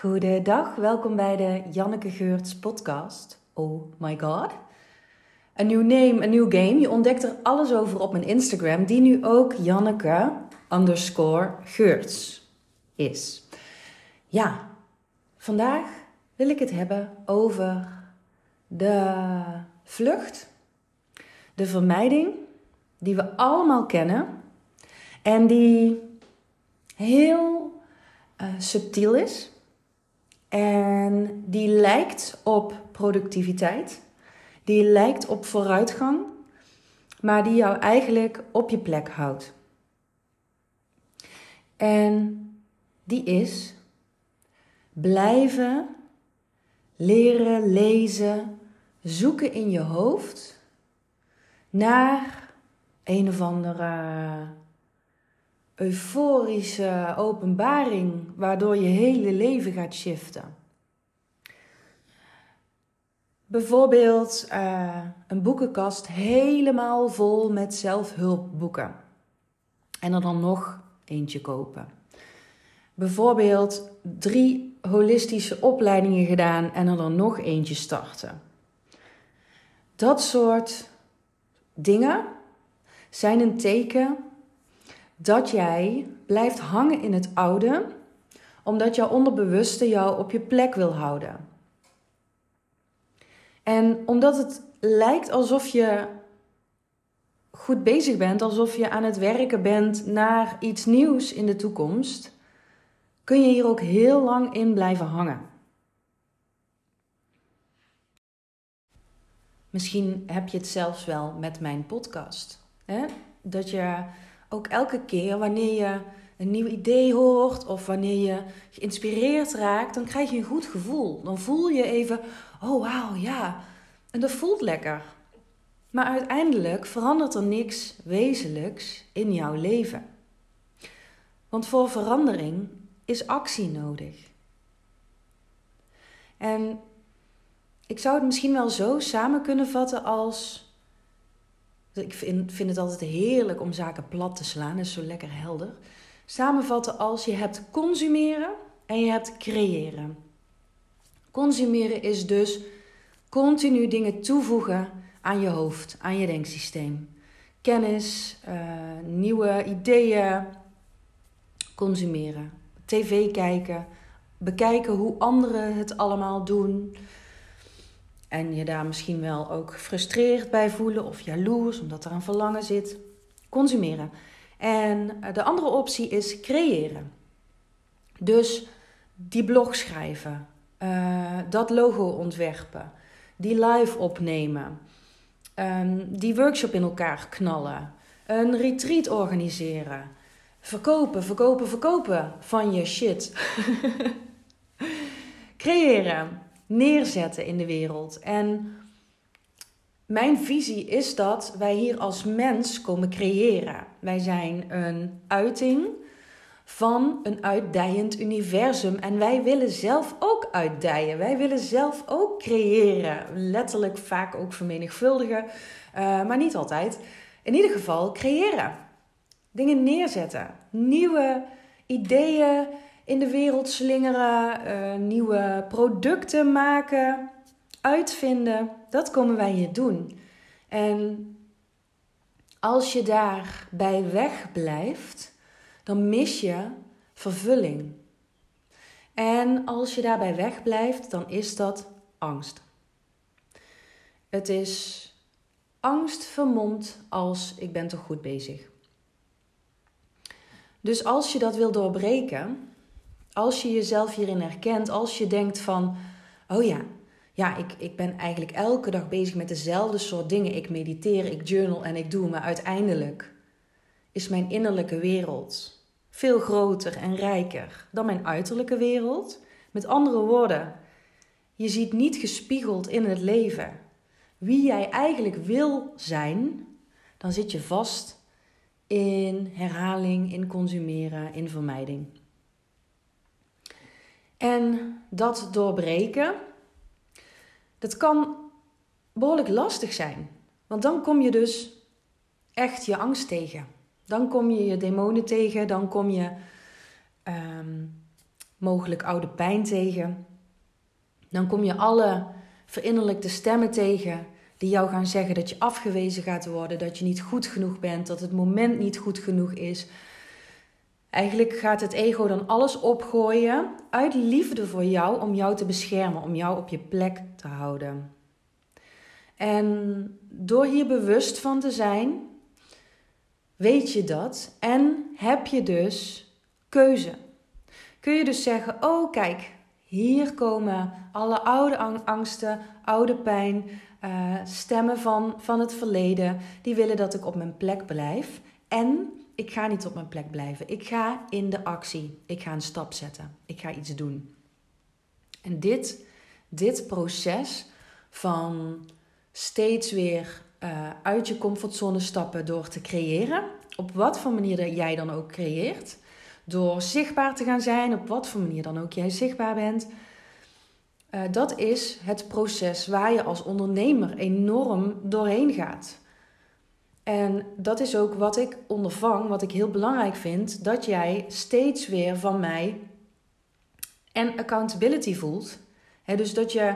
Goedendag, welkom bij de Janneke Geurts podcast. Oh my god. Een nieuw name, een nieuw game. Je ontdekt er alles over op mijn Instagram, die nu ook Janneke underscore Geurts is. Ja, vandaag wil ik het hebben over de vlucht, de vermijding, die we allemaal kennen en die heel uh, subtiel is en die lijkt op productiviteit, die lijkt op vooruitgang, maar die jou eigenlijk op je plek houdt. En die is blijven leren lezen, zoeken in je hoofd naar een of andere euforische openbaring waardoor je hele leven gaat shiften. Bijvoorbeeld uh, een boekenkast helemaal vol met zelfhulpboeken. En er dan nog eentje kopen. Bijvoorbeeld drie holistische opleidingen gedaan en er dan nog eentje starten. Dat soort dingen zijn een teken dat jij blijft hangen in het oude, omdat jouw onderbewuste jou op je plek wil houden. En omdat het lijkt alsof je goed bezig bent, alsof je aan het werken bent naar iets nieuws in de toekomst, kun je hier ook heel lang in blijven hangen. Misschien heb je het zelfs wel met mijn podcast. Hè? Dat je ook elke keer wanneer je een nieuw idee hoort of wanneer je geïnspireerd raakt, dan krijg je een goed gevoel. Dan voel je even, oh wauw, ja. En dat voelt lekker. Maar uiteindelijk verandert er niks wezenlijks in jouw leven. Want voor verandering is actie nodig. En ik zou het misschien wel zo samen kunnen vatten als ik vind, vind het altijd heerlijk om zaken plat te slaan, dat is zo lekker helder. Samenvatten als je hebt consumeren en je hebt creëren. Consumeren is dus continu dingen toevoegen aan je hoofd, aan je denksysteem. Kennis, uh, nieuwe ideeën, consumeren. TV kijken, bekijken hoe anderen het allemaal doen. En je daar misschien wel ook gefrustreerd bij voelen of jaloers omdat er een verlangen zit. Consumeren. En eh, de andere optie is creëren. Dus die blog schrijven, uh, dat logo ontwerpen, die live opnemen, um, die workshop in elkaar knallen, een retreat organiseren, verkopen, verkopen, verkopen van je shit. creëren neerzetten in de wereld. En mijn visie is dat wij hier als mens komen creëren. Wij zijn een uiting van een uitdijend universum. En wij willen zelf ook uitdijen. Wij willen zelf ook creëren. Letterlijk vaak ook vermenigvuldigen, uh, maar niet altijd. In ieder geval creëren. Dingen neerzetten. Nieuwe ideeën, in de wereld slingeren, uh, nieuwe producten maken, uitvinden. Dat komen wij hier doen. En als je daarbij wegblijft, dan mis je vervulling. En als je daarbij wegblijft, dan is dat angst. Het is angst vermomd als ik ben toch goed bezig. Dus als je dat wil doorbreken, als je jezelf hierin herkent, als je denkt van, oh ja, ja, ik, ik ben eigenlijk elke dag bezig met dezelfde soort dingen. Ik mediteer, ik journal en ik doe, maar uiteindelijk is mijn innerlijke wereld veel groter en rijker dan mijn uiterlijke wereld. Met andere woorden, je ziet niet gespiegeld in het leven wie jij eigenlijk wil zijn, dan zit je vast in herhaling, in consumeren, in vermijding. En dat doorbreken, dat kan behoorlijk lastig zijn. Want dan kom je dus echt je angst tegen. Dan kom je je demonen tegen, dan kom je um, mogelijk oude pijn tegen. Dan kom je alle verinnerlijkte stemmen tegen die jou gaan zeggen dat je afgewezen gaat worden, dat je niet goed genoeg bent, dat het moment niet goed genoeg is. Eigenlijk gaat het ego dan alles opgooien uit liefde voor jou om jou te beschermen, om jou op je plek te houden. En door hier bewust van te zijn, weet je dat en heb je dus keuze. Kun je dus zeggen: Oh, kijk, hier komen alle oude angsten, oude pijn, uh, stemmen van, van het verleden. Die willen dat ik op mijn plek blijf. En ik ga niet op mijn plek blijven. Ik ga in de actie. Ik ga een stap zetten. Ik ga iets doen. En dit, dit proces van steeds weer uh, uit je comfortzone stappen door te creëren, op wat voor manier jij dan ook creëert, door zichtbaar te gaan zijn, op wat voor manier dan ook jij zichtbaar bent. Uh, dat is het proces waar je als ondernemer enorm doorheen gaat. En dat is ook wat ik ondervang, wat ik heel belangrijk vind, dat jij steeds weer van mij en accountability voelt. dus dat je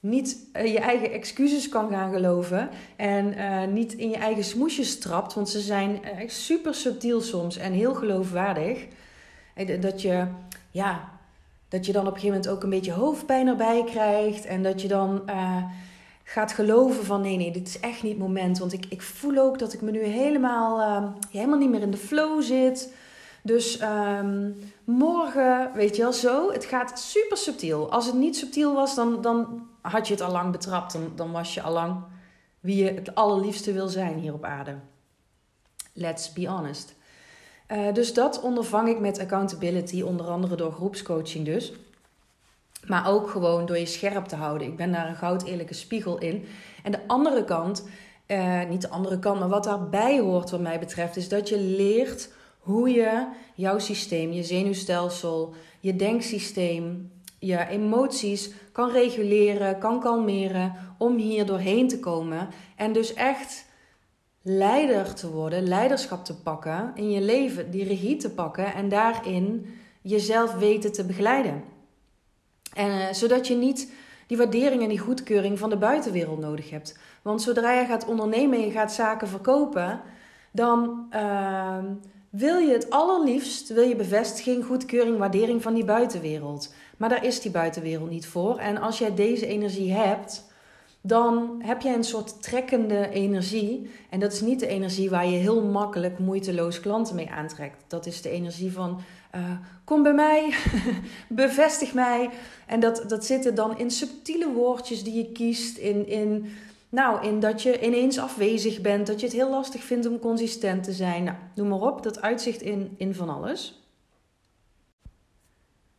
niet uh, je eigen excuses kan gaan geloven en uh, niet in je eigen smoesjes trapt, want ze zijn echt super subtiel soms en heel geloofwaardig. Dat je, ja, dat je dan op een gegeven moment ook een beetje hoofdpijn erbij krijgt en dat je dan uh, gaat geloven van nee, nee, dit is echt niet het moment, want ik, ik voel ook dat ik me nu helemaal, helemaal niet meer in de flow zit. Dus um, morgen, weet je wel, zo. Het gaat super subtiel. Als het niet subtiel was, dan, dan had je het al lang betrapt. Dan, dan was je al lang wie je het allerliefste wil zijn hier op aarde. Let's be honest. Uh, dus dat ondervang ik met accountability, onder andere door groepscoaching dus. Maar ook gewoon door je scherp te houden. Ik ben daar een goud eerlijke spiegel in. En de andere kant, uh, niet de andere kant, maar wat daarbij hoort wat mij betreft, is dat je leert hoe je jouw systeem, je zenuwstelsel, je denksysteem, je emoties kan reguleren, kan kalmeren om hier doorheen te komen en dus echt leider te worden, leiderschap te pakken in je leven, die regie te pakken en daarin jezelf weten te begeleiden. En, uh, zodat je niet die waardering en die goedkeuring van de buitenwereld nodig hebt. Want zodra je gaat ondernemen en je gaat zaken verkopen, dan uh, wil je het allerliefst, wil je bevestiging, goedkeuring, waardering van die buitenwereld. Maar daar is die buitenwereld niet voor. En als jij deze energie hebt, dan heb jij een soort trekkende energie. En dat is niet de energie waar je heel makkelijk moeiteloos klanten mee aantrekt. Dat is de energie van uh, kom bij mij, bevestig mij. En dat, dat zitten dan in subtiele woordjes die je kiest, in, in nou, in dat je ineens afwezig bent, dat je het heel lastig vindt om consistent te zijn. Nou, noem maar op, dat uitzicht in, in van alles.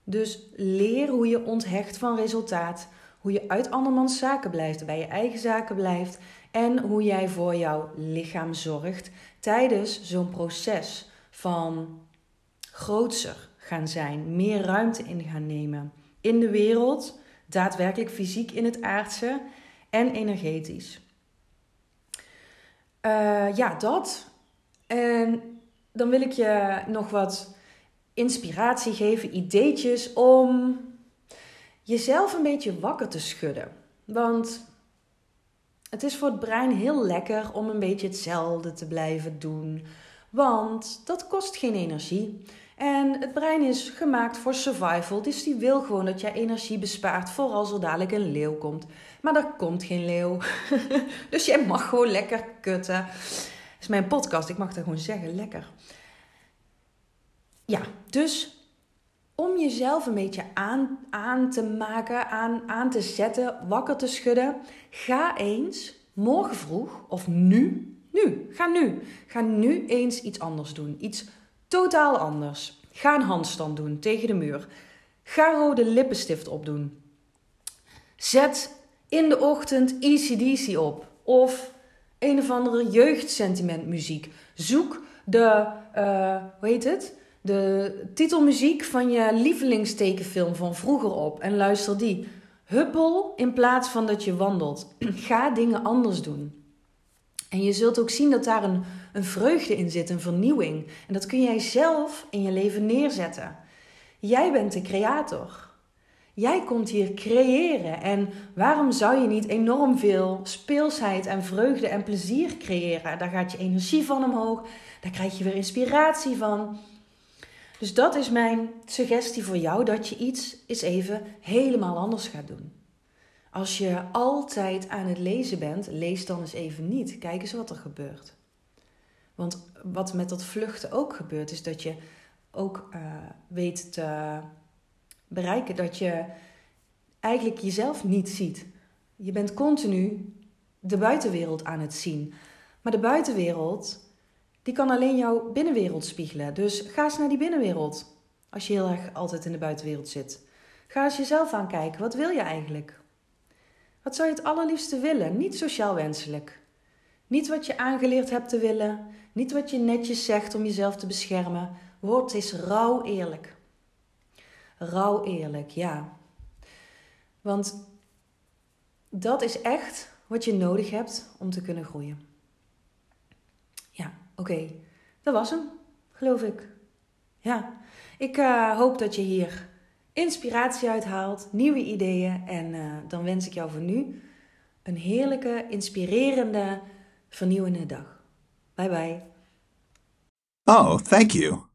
Dus leer hoe je onthecht van resultaat, hoe je uit andermans zaken blijft, bij je eigen zaken blijft en hoe jij voor jouw lichaam zorgt tijdens zo'n proces van grootser gaan zijn, meer ruimte in gaan nemen in de wereld, daadwerkelijk fysiek in het aardse en energetisch. Uh, ja, dat. En dan wil ik je nog wat inspiratie geven, ideetjes om jezelf een beetje wakker te schudden. Want het is voor het brein heel lekker om een beetje hetzelfde te blijven doen. Want dat kost geen energie. En het brein is gemaakt voor survival, dus die wil gewoon dat jij energie bespaart voor als er dadelijk een leeuw komt. Maar er komt geen leeuw. dus jij mag gewoon lekker kutten. Dat is mijn podcast, ik mag dat gewoon zeggen, lekker. Ja, dus om jezelf een beetje aan, aan te maken, aan, aan te zetten, wakker te schudden, ga eens morgen vroeg of nu, nu, ga nu, ga nu eens iets anders doen. Iets totaal anders. Ga een handstand doen tegen de muur. Ga rode lippenstift opdoen. Zet in de ochtend ECDC op. Of een of andere jeugdsentimentmuziek. Zoek de, uh, hoe heet het? De titelmuziek van je lievelingstekenfilm van vroeger op en luister die. Huppel in plaats van dat je wandelt. Ga dingen anders doen. En je zult ook zien dat daar een, een vreugde in zit, een vernieuwing. En dat kun jij zelf in je leven neerzetten. Jij bent de creator. Jij komt hier creëren. En waarom zou je niet enorm veel speelsheid en vreugde en plezier creëren? Daar gaat je energie van omhoog. Daar krijg je weer inspiratie van. Dus dat is mijn suggestie voor jou: dat je iets eens even helemaal anders gaat doen. Als je altijd aan het lezen bent, lees dan eens even niet. Kijk eens wat er gebeurt. Want wat met dat vluchten ook gebeurt, is dat je ook uh, weet te bereiken dat je eigenlijk jezelf niet ziet. Je bent continu de buitenwereld aan het zien. Maar de buitenwereld, die kan alleen jouw binnenwereld spiegelen. Dus ga eens naar die binnenwereld. Als je heel erg altijd in de buitenwereld zit. Ga eens jezelf aankijken. Wat wil je eigenlijk? Wat zou je het allerliefste willen? Niet sociaal wenselijk. Niet wat je aangeleerd hebt te willen. Niet wat je netjes zegt om jezelf te beschermen. Word eens rauw eerlijk. Rauw eerlijk, ja. Want dat is echt wat je nodig hebt om te kunnen groeien. Ja, oké. Dat was hem, geloof ik. Ja, ik uh, hoop dat je hier inspiratie uithaalt, nieuwe ideeën. En uh, dan wens ik jou voor nu een heerlijke, inspirerende, vernieuwende dag. Bye bye. Oh, thank you.